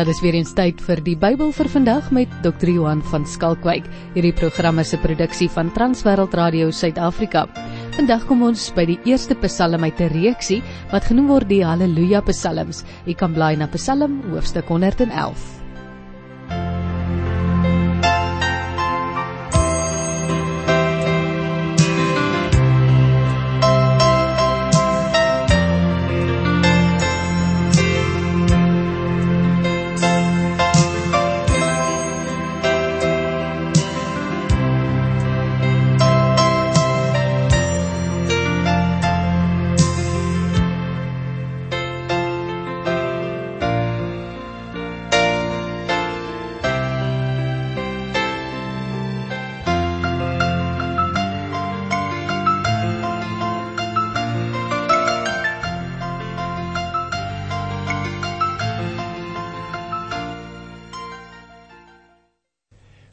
Ja, dis weer eens tyd vir die Bybel vir vandag met Dr. Johan van Skalkwyk. Hierdie program is 'n produksie van Transwêreld Radio Suid-Afrika. Vandag kom ons by die eerste Psalm uit 'n reeksie wat genoem word die Halleluja Psalms. Jy kan blaai na Psalm hoofstuk 111.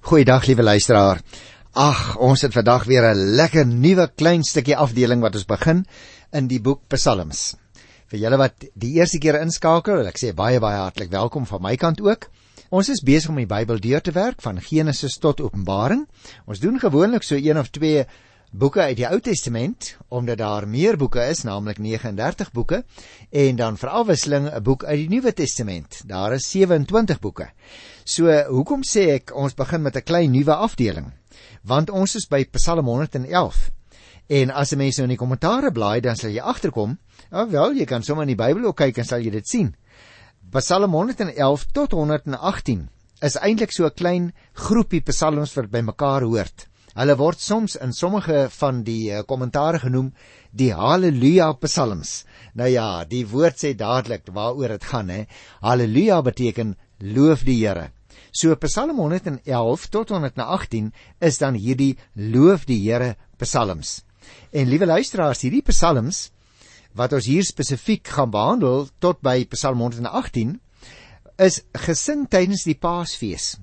Goeiedag liewe luisteraar. Ag, ons het vandag weer 'n lekker nuwe klein stukkie afdeling wat ons begin in die boek Psalms. Vir julle wat die eerste keer inskakel, wil ek sê baie baie hartlik welkom van my kant ook. Ons is besig om die Bybel deur te werk van Genesis tot Openbaring. Ons doen gewoonlik so een of twee boeke uit die Ou Testament omdat daar meer boeke is, naamlik 39 boeke, en dan vir afwisseling 'n boek uit die Nuwe Testament. Daar is 27 boeke. So, hoekom sê ek ons begin met 'n klein nuwe afdeling? Want ons is by Psalm 111. En as jy mense in die kommentare blaai, dan sal jy agterkom, ja wel, jy kan sommer in die Bybel ook kyk en sal jy dit sien. Psalm 111 tot 118 is eintlik so 'n klein groepie psalms wat bymekaar hoort. Hulle word soms in sommige van die eh, kommentare genoem die Halleluja Psalms. Nou ja, die woord sê dadelik waaroor dit gaan hè. Halleluja beteken loof die Here. So Psalm 111 tot 118 is dan hierdie loof die Here psalms. En liewe luisteraars, hierdie psalms wat ons hier spesifiek gaan behandel tot by Psalm 118 is gesing tydens die Paasfees.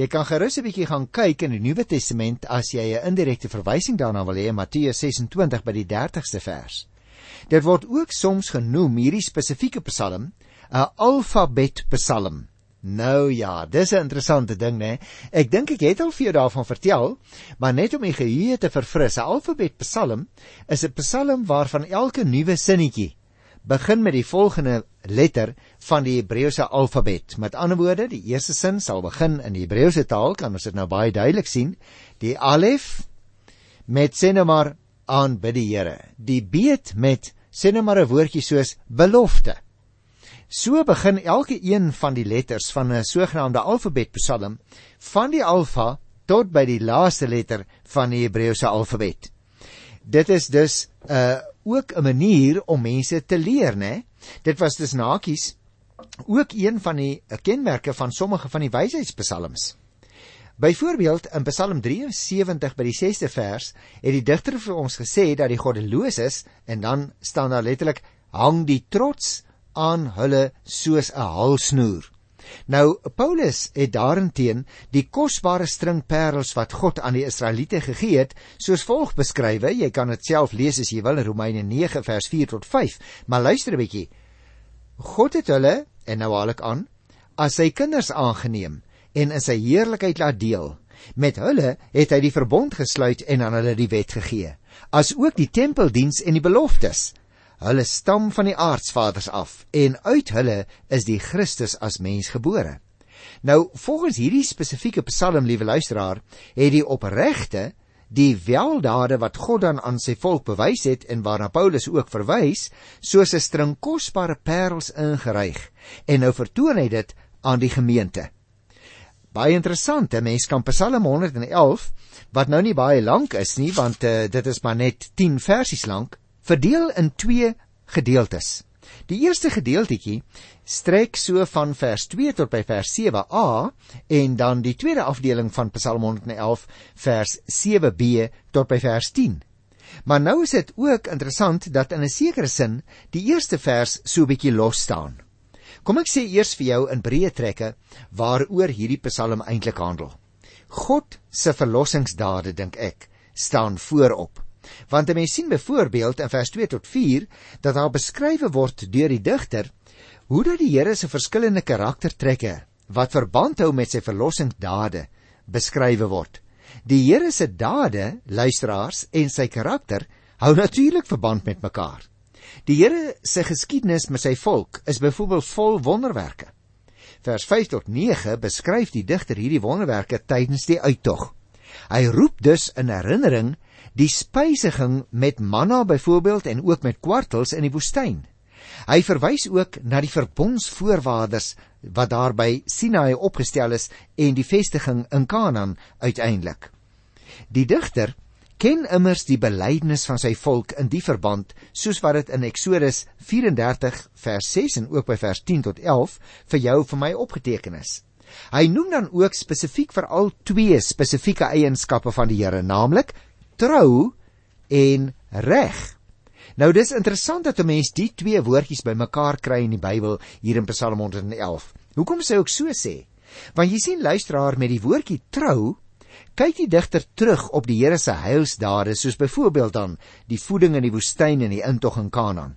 Jy kan gerus 'n bietjie gaan kyk in die Nuwe Testament as jy 'n indirekte verwysing daarna wil hê in Matteus 26 by die 30ste vers. Dit word ook soms genoem hierdie spesifieke psalm 'n alfabet psalm. Nou ja, dis 'n interessante ding nê. Ek dink ek het al vir jou daarvan vertel, maar net om die geheue te verfris, 'n alfabet Psalm is 'n Psalm waarvan elke nuwe sinnetjie begin met die volgende letter van die Hebreëse alfabet. Met ander woorde, die eerste sin sal begin in die Hebreëse taal, kan ons dit nou baie duidelik sien. Die alef met sê nou maar aanbid die Here. Die bet met sê nou maar 'n woordjie soos belofte. So begin elke een van die letters van 'n sogenaamde alfabet Psalm van die alfa tot by die laaste letter van die Hebreëse alfabet. Dit is dus 'n uh, ook 'n manier om mense te leer, né? Dit was dus nakies ook een van die kenmerke van sommige van die wysheidspsalms. Byvoorbeeld in Psalm 73 by die 6de vers het die digter vir ons gesê dat die goddeloses en dan staan daar letterlik hang die trots aan hulle soos 'n halsnoer. Nou Paulus het daarenteen die kosbare string parels wat God aan die Israeliete gegee het, soos volg beskryf. Jy kan dit self lees as jy wil in Romeine 9 vers 4 tot 5. Maar luister 'n bietjie. God het hulle en nou haal ek aan as sy kinders aangeneem en in sy heerlikheid laat deel. Met hulle het hy die verbond gesluit en aan hulle die wet gegee, as ook die tempeldiens en die beloftes Hulle stam van die aardsvaders af en uit hulle is die Christus as mens gebore. Nou volgens hierdie spesifieke Psalm, liewe luisteraar, het die opregte die weldade wat God dan aan sy volk bewys het en waarna Paulus ook verwys, soos 'n string kosbare parels ingeryg en nou vertoon hy dit aan die gemeente. Baie interessant, 'n mens kan Psalm 111 wat nou nie baie lank is nie, want uh, dit is maar net 10 versies lank, verdeel in twee gedeeltes. Die eerste gedeeltjie strek so van vers 2 tot by vers 7a en dan die tweede afdeling van Psalm 111 vers 7b tot by vers 10. Maar nou is dit ook interessant dat in 'n sekere sin die eerste vers so bietjie los staan. Kom ek sê eers vir jou in breë trekke waaroor hierdie Psalm eintlik handel. God se verlossingsdade dink ek staan voorop. Want 'n mens sien byvoorbeeld in vers 2 tot 4 dat daar beskrywe word deur die digter hoe dat die Here se verskillende karaktertrekke wat verband hou met sy verlossingsdade beskrywe word. Die Here se dade, luisteraars, en sy karakter hou natuurlik verband met mekaar. Die Here se geskiedenis met sy volk is byvoorbeeld vol wonderwerke. Vers 5 tot 9 beskryf die digter hierdie wonderwerke tydens die uittog. Hy roep dus in herinnering die spysiging met manna byvoorbeeld en ook met kwartels in die woestyn. Hy verwys ook na die verbondsvoorwaardes wat daar by Sinaï opgestel is en die vestiging in Kanaan uiteindelik. Die digter ken immers die belydenis van sy volk in die verband soos wat dit in Eksodus 34 vers 6 en ook by vers 10 tot 11 vir jou vir my opgeteken is. Hy noem dan ook spesifiek vir al twee spesifieke eienskappe van die Here, naamlik trou en reg. Nou dis interessant dat 'n mens die twee woordjies bymekaar kry in die Bybel hier in Psalm 111. Hoekom sê ek so sê? Want jy sien luisteraar met die woordjie trou kyk die digter terug op die Here se heilsdade soos byvoorbeeld dan die voeding in die woestyn en die intog in Kanaan.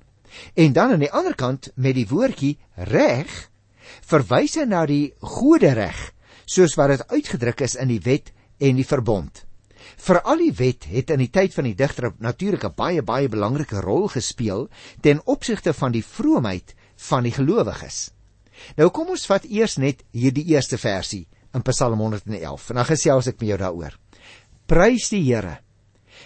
En dan aan die ander kant met die woordjie reg verwys hy na die gode reg soos wat dit uitgedruk is in die wet en die verbond. Vir al die wet het in die tyd van die digter natuurlik 'n baie baie belangrike rol gespeel ten opsigte van die vroomheid van die gelowiges. Nou kom ons vat eers net hierdie eerste versie in Psalm 111 en dan gesels ek met jou daaroor. Prys die Here.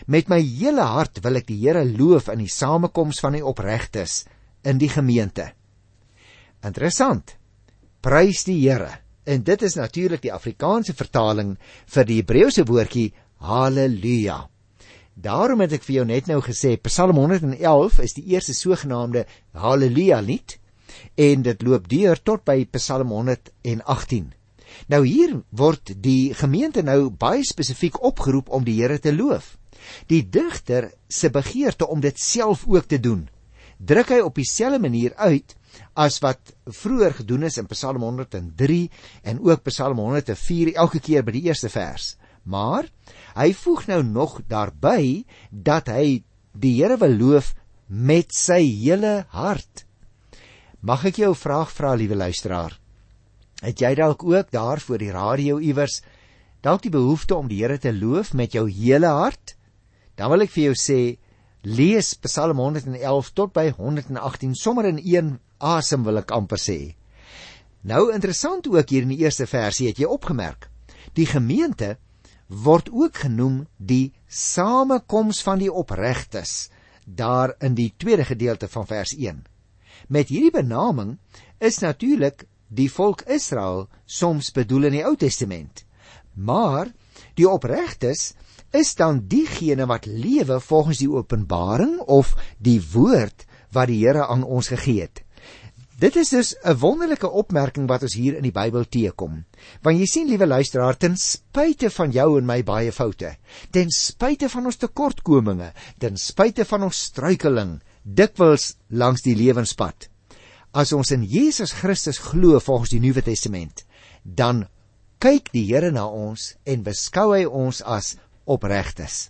Met my hele hart wil ek die Here loof in die samekoms van die opregtes in die gemeente. Interessant prys die Here. En dit is natuurlik die Afrikaanse vertaling vir die Hebreëse woordjie haleluja. Daarom het ek vir jou net nou gesê Psalm 111 is die eerste sogenaamde haleluja lied en dit loop deur tot by Psalm 118. Nou hier word die gemeente nou baie spesifiek opgeroep om die Here te loof. Die digter se begeerte om dit self ook te doen, druk hy op dieselfde manier uit as wat vroeër gedoen is in Psalm 103 en ook Psalm 104 elke keer by die eerste vers. Maar hy voeg nou nog daarby dat hy die Here wil loof met sy hele hart. Mag ek jou 'n vraag vra, liewe luisteraar? Het jy dalk ook daar voor die radio iewers dalk die behoefte om die Here te loof met jou hele hart? Dan wil ek vir jou sê, lees Psalm 111 tot by 118 sommer in een asem wil ek amper sê. Nou interessant ook hier in die eerste versie het jy opgemerk. Die gemeente word ook genoem die samekoms van die opregtes daar in die tweede gedeelte van vers 1. Met hierdie benaming is natuurlik die volk Israel soms bedoel in die Ou Testament. Maar die opregtes is dan diegene wat lewe volgens die openbaring of die woord wat die Here aan ons gegee het. Dit is dus 'n wonderlike opmerking wat ons hier in die Bybel teekom. Want jy sien, liewe luisteraar, ten spyte van jou en my baie foute, ten spyte van ons tekortkominge, ten spyte van ons struikeling dikwels langs die lewenspad, as ons in Jesus Christus glo volgens die Nuwe Testament, dan kyk die Here na ons en beskou hy ons as opregtes.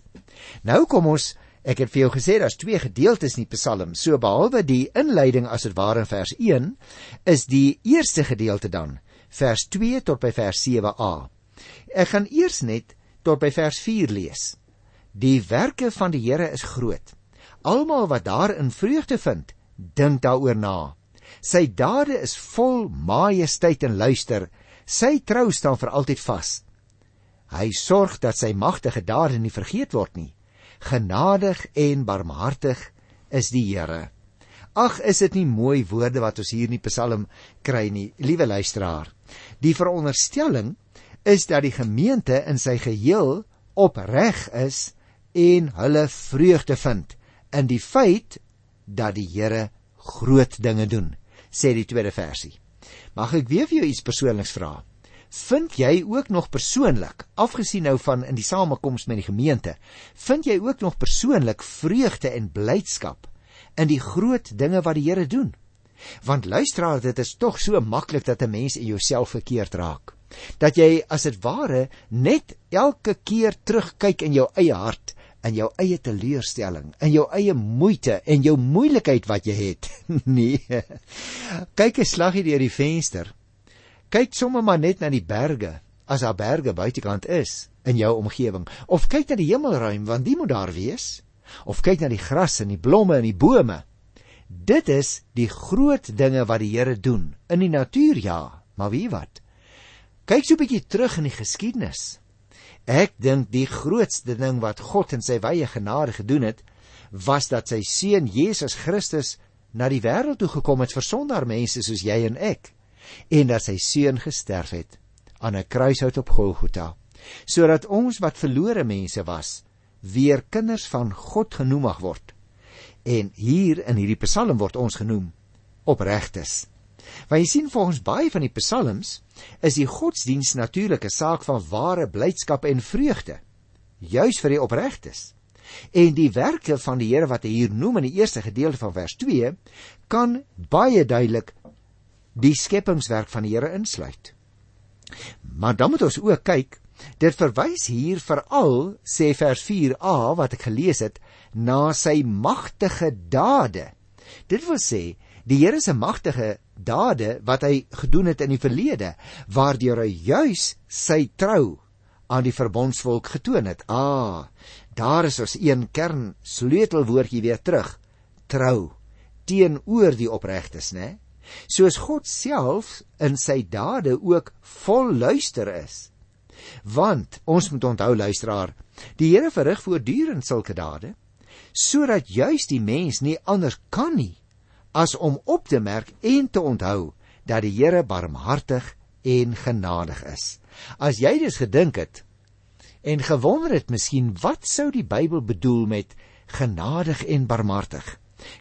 Nou kom ons Ek het vir jou gesê daar's twee gedeeltes in die Psalm. So behalwe die inleiding as dit ware in vers 1, is die eerste gedeelte dan vers 2 tot by vers 7a. Ek gaan eers net tot by vers 4 lees. Die werke van die Here is groot. Almal wat daarin vreugde vind, dink daaroor na. Sy dade is vol majesteit en luister. Sy trou staan vir altyd vas. Hy sorg dat sy magtige dade nie vergeet word nie. Genadig en barmhartig is die Here. Ag, is dit nie mooi woorde wat ons hier in die Psalm kry nie, liewe luisteraar. Die veronderstelling is dat die gemeente in sy geheel opreg is en hulle vreugde vind in die feit dat die Here groot dinge doen, sê die tweede versie. Mag ek weer vir jou iets persoonliks vra? Vind jy ook nog persoonlik, afgesien nou van in die samekoms met die gemeente, vind jy ook nog persoonlik vreugde en blydskap in die groot dinge wat die Here doen? Want luisteraar, dit is tog so maklik dat 'n mens in jouself verkeerd raak. Dat jy as dit ware net elke keer terugkyk in jou eie hart in jou eie teleurstelling, in jou eie moeite en jou moeilikheid wat jy het. nee. Kyk 'n slaggie deur die venster. Kyk sommer maar net na die berge, as daar berge buitekant is in jou omgewing, of kyk na die hemelruim want die moet daar wees, of kyk na die gras en die blomme en die bome. Dit is die groot dinge wat die Here doen in die natuur ja, maar wie wat? Kyk so 'n bietjie terug in die geskiedenis. Ek dink die grootste ding wat God in sy wye genade gedoen het, was dat sy seun Jesus Christus na die wêreld toe gekom het vir sondaar mense soos jy en ek en dat sy seun gesterf het aan 'n kruishout op Golgotha sodat ons wat verlore mense was weer kinders van God genoem mag word. En hier in hierdie Psalm word ons genoem opregtes. Want jy sien volgens baie van die psalms is die godsdiens natuurlik 'n saak van ware blydskap en vreugde, juis vir die opregtes. En die werke van die Here wat hy hier noem in die eerste gedeelte van vers 2 kan baie duidelik die skepingswerk van die Here insluit. Maar dan moet ons ook kyk, dit verwys hier veral sê vers 4a wat ek gelees het na sy magtige dade. Dit wil sê die Here se magtige dade wat hy gedoen het in die verlede waardeur hy juis sy trou aan die verbondsvolk getoon het. Ah, daar is ons een kern sleutelwoordjie weer terug. Trou teenoor die opregtes, né? Soos God self in sy dade ook vol luister is. Want ons moet onthou luisteraar, die Here verrig voortdurend sulke dade sodat juis die mens nie anders kan nie as om op te merk en te onthou dat die Here barmhartig en genadig is. As jy dus gedink het en gewonder het miskien wat sou die Bybel bedoel met genadig en barmhartig?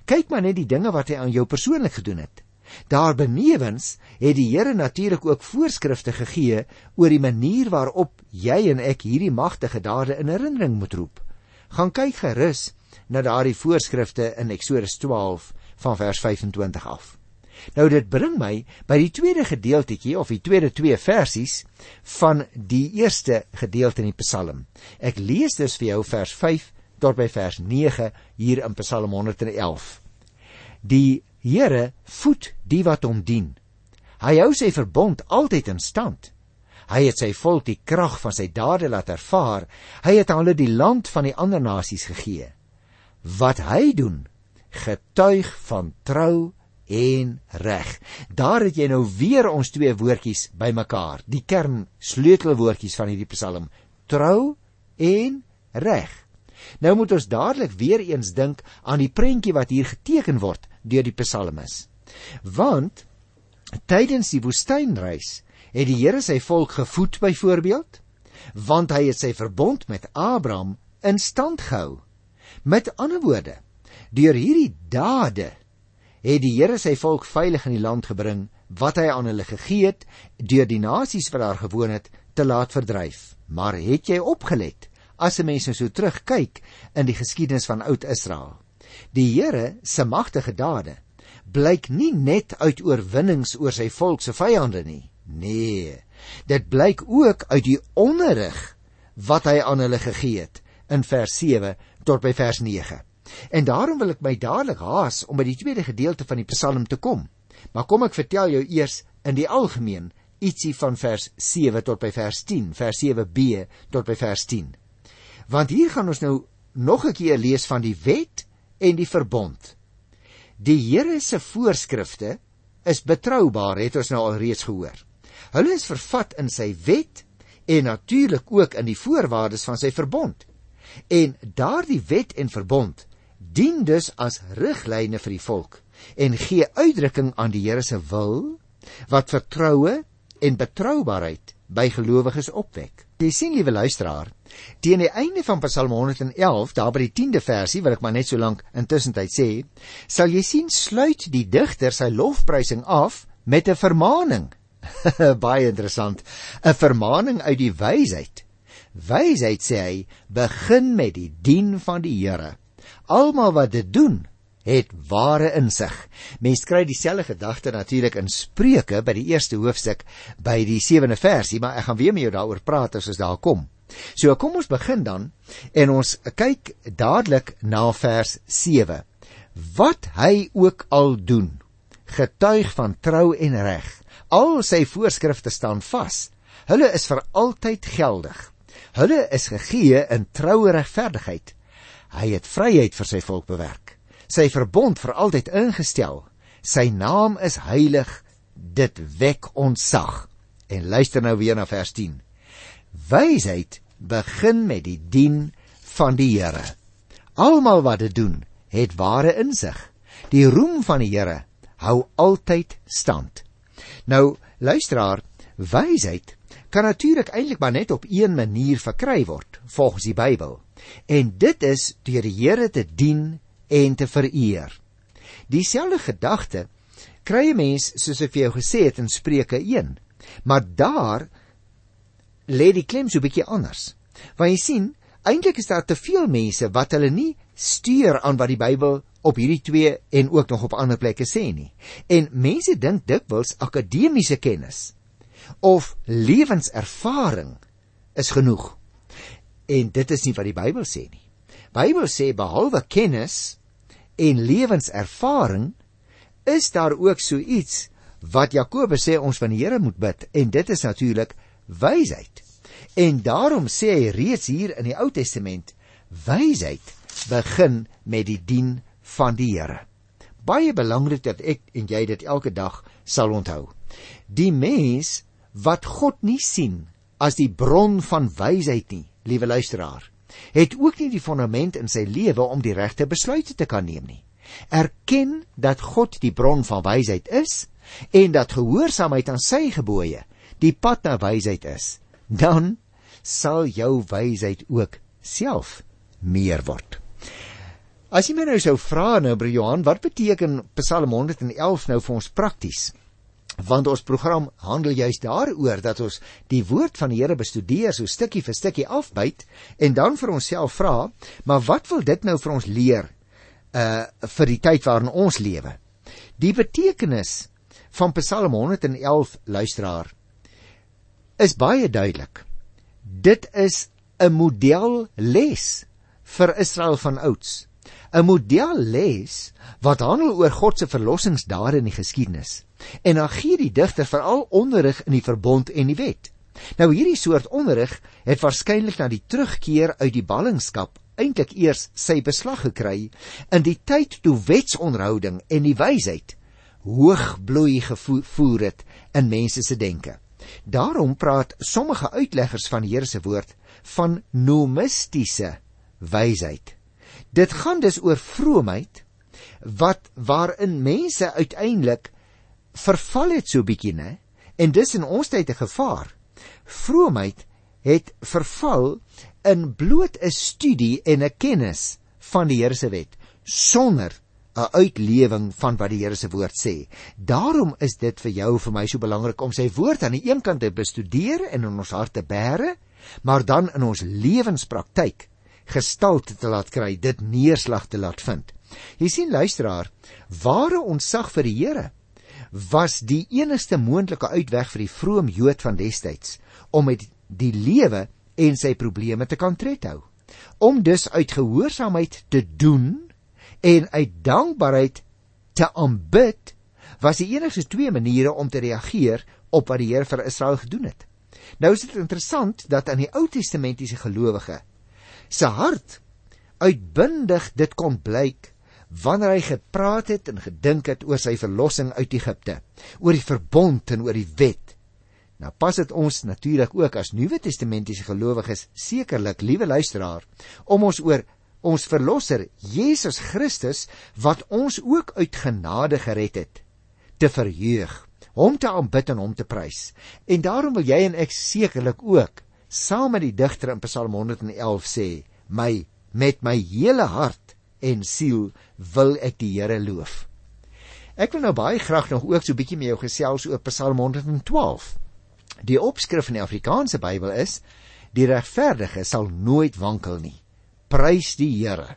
Kyk maar net die dinge wat hy aan jou persoonlik gedoen het. Daarbenewens het die Here natuurlik ook voorskrifte gegee oor die manier waarop jy en ek hierdie magtige dade in herinnering moet roep. Gaan kyk gerus na daardie voorskrifte in Eksodus van vers 25 af. Nou dit bring my by die tweede gedeeltetjie of die tweede twee versies van die eerste gedeelte in die Psalm. Ek lees dus vir jou vers 5 tot by vers 9 hier in Psalm 111. Die Here voed die wat hom dien. Hy hou sy verbond altyd in stand. Hy het sy volk die krag van sy dade laat ervaar. Hy het hulle die land van die ander nasies gegee. Wat hy doen, getuig van trou en reg. Daar het jy nou weer ons twee woordjies bymekaar, die kern sleutelwoordjies van hierdie Psalm: trou en reg. Nou moet ons dadelik weer eens dink aan die prentjie wat hier geteken word deur die psalmis. Want tydens die woestynreis het die Here sy volk gevoed byvoorbeeld, want hy het sy verbond met Abraham in stand gehou. Met ander woorde, Deur hierdie dade het die Here sy volk veilig in die land gebring wat hy aan hulle gegee het deur die nasies wat daar gewoon het te laat verdryf. Maar het jy opgelet as 'n mens nou so terugkyk in die geskiedenis van oud Israel? Die Here se magtige dade blyk nie net uit oorwinnings oor sy volk se vyande nie. Nee, dit blyk ook uit die onderrig wat hy aan hulle gegee het in vers 7 tot by vers 9. En daarom wil ek my dadelik haas om by die tweede gedeelte van die Psalm te kom. Maar kom ek vertel jou eers in die algemeen ietsie van vers 7 tot by vers 10, vers 7b tot by vers 10. Want hier gaan ons nou nog 'n keer lees van die wet en die verbond. Die Here se voorskrifte is betroubaar, het ons nou al reeds gehoor. Hulle is vervat in sy wet en natuurlik ook in die voorwaardes van sy verbond. En daardie wet en verbond dien dus as riglyne vir die volk en gee uitdrukking aan die Here se wil wat vertroue en betroubaarheid by gelowiges opwek. Jy sien liewe luisteraar, teen die einde van Psalm 111, daar by die 10de versie wat ek maar net so lank intussen tyd sê, sal jy sien sluit die digter sy lofprysing af met 'n vermaaning. Baie interessant, 'n vermaaning uit die wysheid. Wysheid sê hy, begin met die dien van die Here. Almal wat dit doen, het ware insig. Mense kry dieselfde gedagte natuurlik in Spreuke by die eerste hoofstuk by die 7de versie, maar ek gaan weer met jou daaroor praat as ons daar kom. So kom ons begin dan en ons kyk dadelik na vers 7. Wat hy ook al doen, getuig van trou en reg. Al sy voorskrifte staan vas. Hulle is vir altyd geldig. Hulle is gegee in troue regverdigheid. Hy het vryheid vir sy volk bewerk. Sy verbond vir altyd ingestel. Sy naam is heilig. Dit wek ontzag. En luister nou weer na vers 10. Wysheid begin met die dien van die Here. Almal wat dit doen, het ware insig. Die roem van die Here hou altyd stand. Nou, luisteraar, wysheid kan natuurlik eintlik maar net op een manier verkry word, volgens die Bybel. En dit is deur die Here te dien en te vereer. Dieselfde gedagte kry 'n mens soos ek vir jou gesê het in Spreuke 1. Maar daar lê die klem so 'n bietjie anders. Want jy sien, eintlik is daar te veel mense wat hulle nie stuur aan wat die Bybel op hierdie twee en ook nog op ander plekke sê nie. En mense dink dikwels akademiese kennis of lewenservaring is genoeg. En dit is nie wat die Bybel sê nie. Bybel sê behalwe kennis en lewenservaring is daar ook so iets wat Jakobus sê ons van die Here moet bid en dit is natuurlik wysheid. En daarom sê hy reeds hier in die Ou Testament, wysheid begin met die dien van die Here. Baie belangrik dat ek en jy dit elke dag sal onthou. Die mens wat God nie sien as die bron van wysheid nie, liewe luisteraar, het ook nie die fondament in sy lewe om die regte besluite te kan neem nie. Erken dat God die bron van wysheid is en dat gehoorsaamheid aan sy gebooie die pad na wysheid is, dan sal jou wysheid ook self meer word. As jy my nou sou vra nou by Johan, wat beteken Psalm 111 nou vir ons prakties? Want ons program handel juis daaroor dat ons die woord van die Here bestudeer so stukkie vir stukkie afbyt en dan vir onsself vra, maar wat wil dit nou vir ons leer uh vir die tyd waarin ons lewe? Die betekenis van Psalm 111 luisteraar is baie duidelik. Dit is 'n modelles vir Israel van ouds. 'n Modelles wat handel oor God se verlossingsdade in die geskiedenis. En dan gee die digter veral onderrig in die verbond en die wet. Nou hierdie soort onderrig het waarskynlik na die terugkeer uit die ballingskap eintlik eers sy beslag gekry in die tyd toe wetsonderhouding en die wysheid hoog bloei gevoer het in mense se denke. Daarom praat sommige uitleggers van die Here se woord van nomistiese wysheid. Dit gaan dus oor vroomheid wat waarin mense uiteindelik verval het so bietjie, né? En dis in ons tyd 'n gevaar. Vroomheid het verval in bloot 'n studie en 'n kennis van die Here se wet sonder 'n uitlewing van wat die Here se woord sê. Daarom is dit vir jou vir my so belangrik om sy woord aan die een kant te bestudeer en in ons harte bære, maar dan in ons lewenspraktyk gestalte te laat kry, dit neerslag te laat vind. Jy sien luisteraar, ware ontsag vir die Here was die enigste moontlike uitweg vir die vroom Jood van destyds om met die lewe en sy probleme te kan tred hou. Om dus uit gehoorsaamheid te doen en uit dankbaarheid te aanbid was die enigste twee maniere om te reageer op wat die Here vir Israel gedoen het. Nou is dit interessant dat aan die Ou Testamentiese gelowige se hart uitbundig dit kon blyk wanneer hy gepraat het en gedink het oor sy verlossing uit Egipte, oor die verbond en oor die wet. Nou pas dit ons natuurlik ook as Nuwe Testamentiese gelowiges sekerlik, liewe luisteraar, om ons oor ons verlosser Jesus Christus wat ons ook uit genade gered het te verheug hom te aanbid en hom te prys en daarom wil jy en ek sekerlik ook saam met die digter in Psalm 111 sê my met my hele hart en siel wil ek die Here loof ek wil nou baie graag nog ook so 'n bietjie met jou gesels oor Psalm 112 die opskrif in die Afrikaanse Bybel is die regverdige sal nooit wankel nie prys die Here.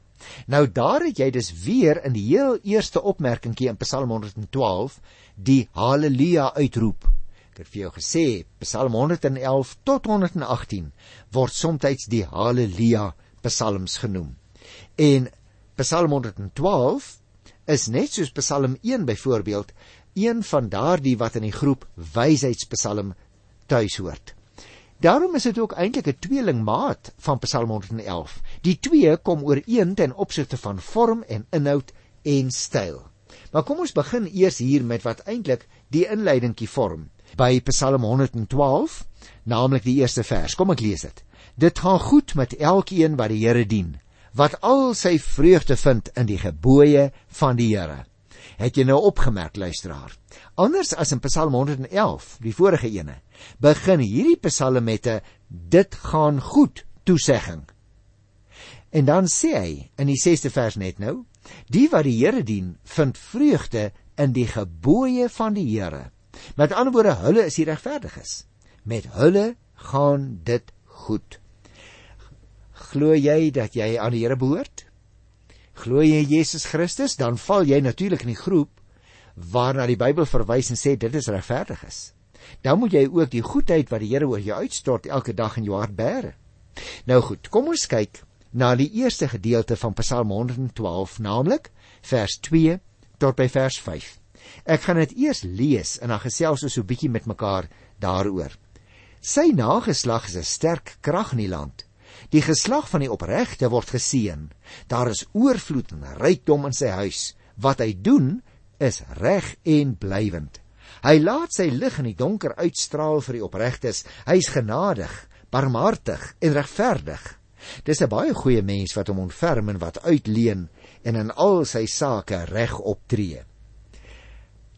Nou daar het jy dus weer in die heel eerste opmerkingie in Psalm 112 die haleluja uitroep. Ek het vir jou gesê, Psalm 111 tot 118 word soms die Halleluja psalms genoem. En Psalm 112 is net soos Psalm 1 byvoorbeeld, een van daardie wat in die groep wysheidspsalm tuishoort. Daarom is dit ook eintlik 'n tweelingmaat van Psalm 111. Die twee kom ooreen ten opsigte van vorm en inhoud en styl. Maar kom ons begin eers hier met wat eintlik die inleidingkie vorm by Psalm 112, naamlik die eerste vers. Kom ek lees dit. Dit gaan goed met elkeen wat die Here dien, wat al sy vreugde vind in die gebooie van die Here. Het jy nou opgemerk luisteraar? Anders as in Psalm 111, die vorige ene, begin hierdie psalm met 'n dit gaan goed toesegging. En dan sê hy in die 6ste vers net nou, die wat die Here dien, vind vreugde in die gebooie van die Here. Met ander woorde, hulle is die regverdiges. Met hulle gaan dit goed. Glo jy dat jy aan die Here behoort? Glo jy Jesus Christus, dan val jy natuurlik in die groep waarna die Bybel verwys en sê dit is regverdig is dan moet jy ook die goedheid wat die Here oor jou uitstort elke dag in jou hart bære. Nou goed, kom ons kyk na die eerste gedeelte van Psalm 112, naamlik vers 2 tot by vers 5. Ek gaan dit eers lees en dan gesels ons so 'n bietjie met mekaar daaroor. Sy nageslag is 'n sterk krag in die land. Die geslag van die opregte word geseën. Daar is oorvloed en rykdom in sy huis. Wat hy doen is reg en blywend. Hy laat sy lig in die donker uitstraal vir die opregtes. Hy's genadig, barmhartig en regverdig. Dis 'n baie goeie mens wat hom ontferm en wat uitleen en in al sy sake reg optree.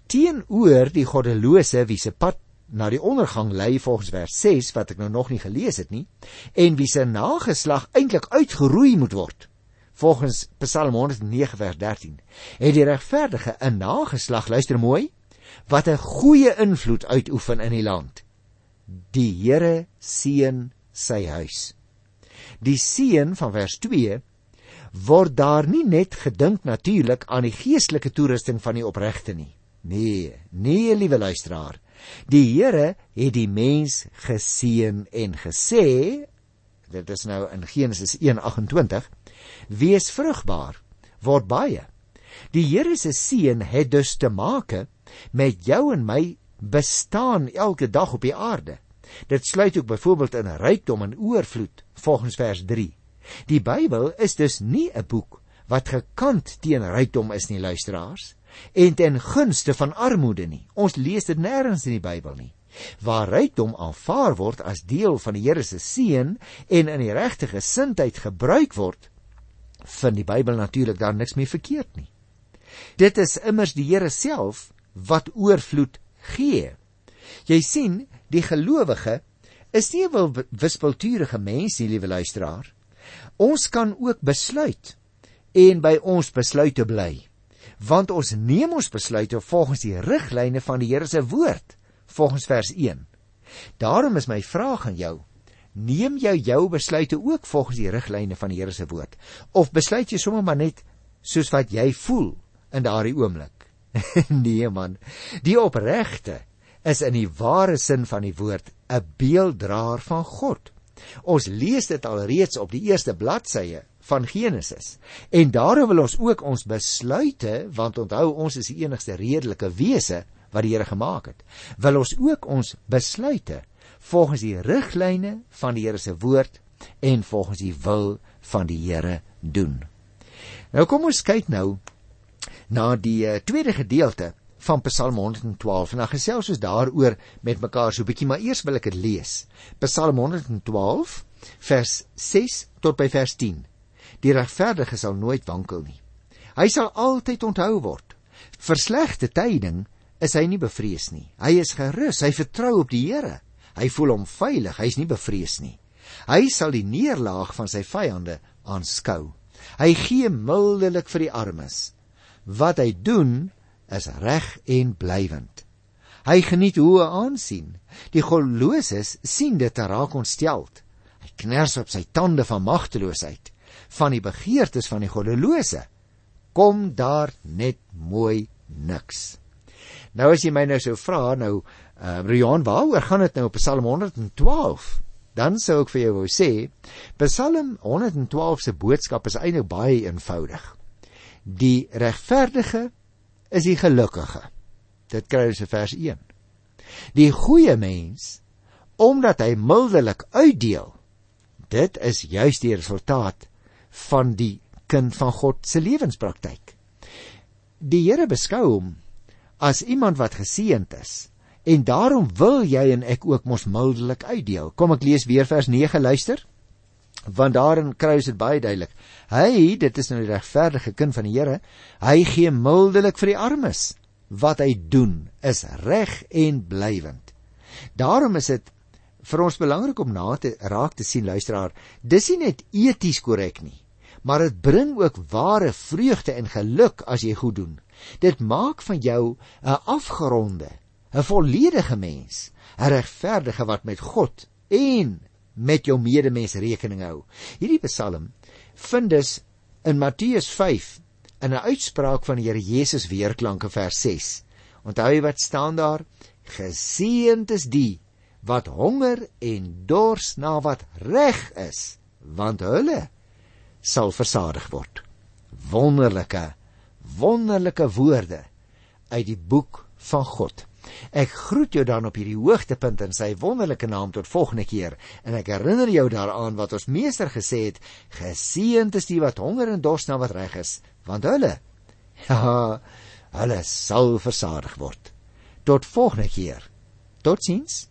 Teenoor die goddelose wie se pad na die ondergang lei volgens vers 6 wat ek nou nog nie gelees het nie en wie se nageslag eintlik uitgeroei moet word volgens Psalm 109 vers 13 het die regverdige 'n nageslag luister mooi wat 'n goeie invloed uitoefen in die land. Die Here seën sy huis. Die seën van vers 2 word daar nie net gedink natuurlik aan die geestelike toerusting van die opregte nie. Nee, nee liewe luisteraar. Die Here het die mens geseën en gesê, dit is nou in Genesis 1:28, wees vrugbaar, word baie. Die Here se seën het dus te maak met jou en my bestaan elke dag op die aarde. Dit sluit ook byvoorbeeld in rykdom en oorvloed volgens vers 3. Die Bybel is dus nie 'n boek wat gekant teen rykdom is nie luisteraars en ten gunste van armoede nie. Ons lees dit nêrens in die Bybel nie. Waar rykdom aanvaar word as deel van die Here se seën en in die regte gesindheid gebruik word, vind die Bybel natuurlik daar niks mee verkeerd nie. Dit is immers die Here self wat oorvloed gee. Jy sien, die gelowige is nie 'n wispelturige mens nie, liewe luisteraar. Ons kan ook besluit en by ons besluite bly, want ons neem ons besluite volgens die riglyne van die Here se woord, volgens vers 1. Daarom is my vraag aan jou: Neem jy jou besluite ook volgens die riglyne van die Here se woord of besluit jy sommer maar net soos wat jy voel in daardie oomblik? nee man. Die opregte is in die ware sin van die woord 'n beelddraer van God. Ons lees dit al reeds op die eerste bladsye van Genesis. En daarom wil ons ook ons besluite, want onthou ons is die enigste redelike wese wat die Here gemaak het. Wil ons ook ons besluite volgens die riglyne van die Here se woord en volgens die wil van die Here doen. Nou kom ons kyk nou na die uh, tweede gedeelte van Psalm 112 en dan gesels ons daaroor met mekaar so 'n bietjie maar eers wil ek dit lees. Psalm 112 vers 6 tot by vers 10. Die regverdige sal nooit wankel nie. Hy sal altyd onthou word. Vir slegte tyding is hy nie bevrees nie. Hy is gerus, hy vertrou op die Here. Hy voel hom veilig, hy is nie bevrees nie. Hy sal die neerlaag van sy vyande aanskou. Hy gee mildelik vir die armes wat hy doen is reg en blywend. Hy geniet hoë aansien. Die goddeloses sien dit en raak ontsteld. Hy kners op sy tande van magteloosheid. Van die begeertes van die goddelose kom daar net mooi niks. Nou as jy my nou sou vra nou Uh Rian, waaroor gaan dit nou op Psalm 112? Dan sou ek vir jou wou sê, Psalm 112 se boodskap is eintlik baie eenvoudig. Die regverdige is die gelukkige. Dit kry ons in vers 1. Die goeie mens omdat hy mildelik uitdeel. Dit is juis die resultaat van die kind van God se lewenspraktyk. Die Here beskou hom as iemand wat geseënd is en daarom wil jy en ek ook mos mildelik uitdeel. Kom ek lees weer vers 9 luister. Want daarin kry ons dit baie duidelik. Hy, dit is nou die regverdige kind van die Here, hy gee mildelik vir die armes. Wat hy doen is reg en blywend. Daarom is dit vir ons belangrik om na te raak te sien luisteraar, dis nie net eties korrek nie, maar dit bring ook ware vreugde en geluk as jy goed doen. Dit maak van jou 'n afgeronde, 'n volledige mens, 'n regverdige wat met God en met jou medemens rekening hou. Hierdie Psalm vind dus in Matteus 5 in 'n uitspraak van die Here Jesus weerklanke vers 6. Onthou jy wat staan daar? Geseënd is die wat honger en dors na wat reg is, want hulle sal versadig word. Wonderlike, wonderlike woorde uit die boek van God. Ek groet jou dan op hierdie hoogtepunt in sy wonderlike naam tot volgende keer en ek herinner jou daaraan wat ons meester gesê het: Geseënd is die wat honger en dors na wat reg is, want hulle ja, hulle sal versadig word. Tot volgende keer. Totsiens.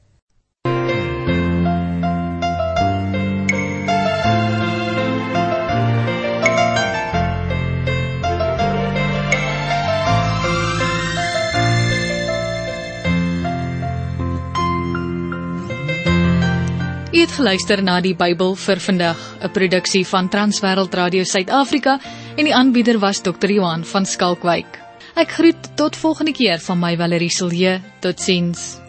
Het geluister na die Bybel vir vandag, 'n produksie van Transwêreld Radio Suid-Afrika en die aanbieder was Dr. Johan van Skalkwyk. Ek groet tot volgende keer van my Valerie Silje. Totsiens.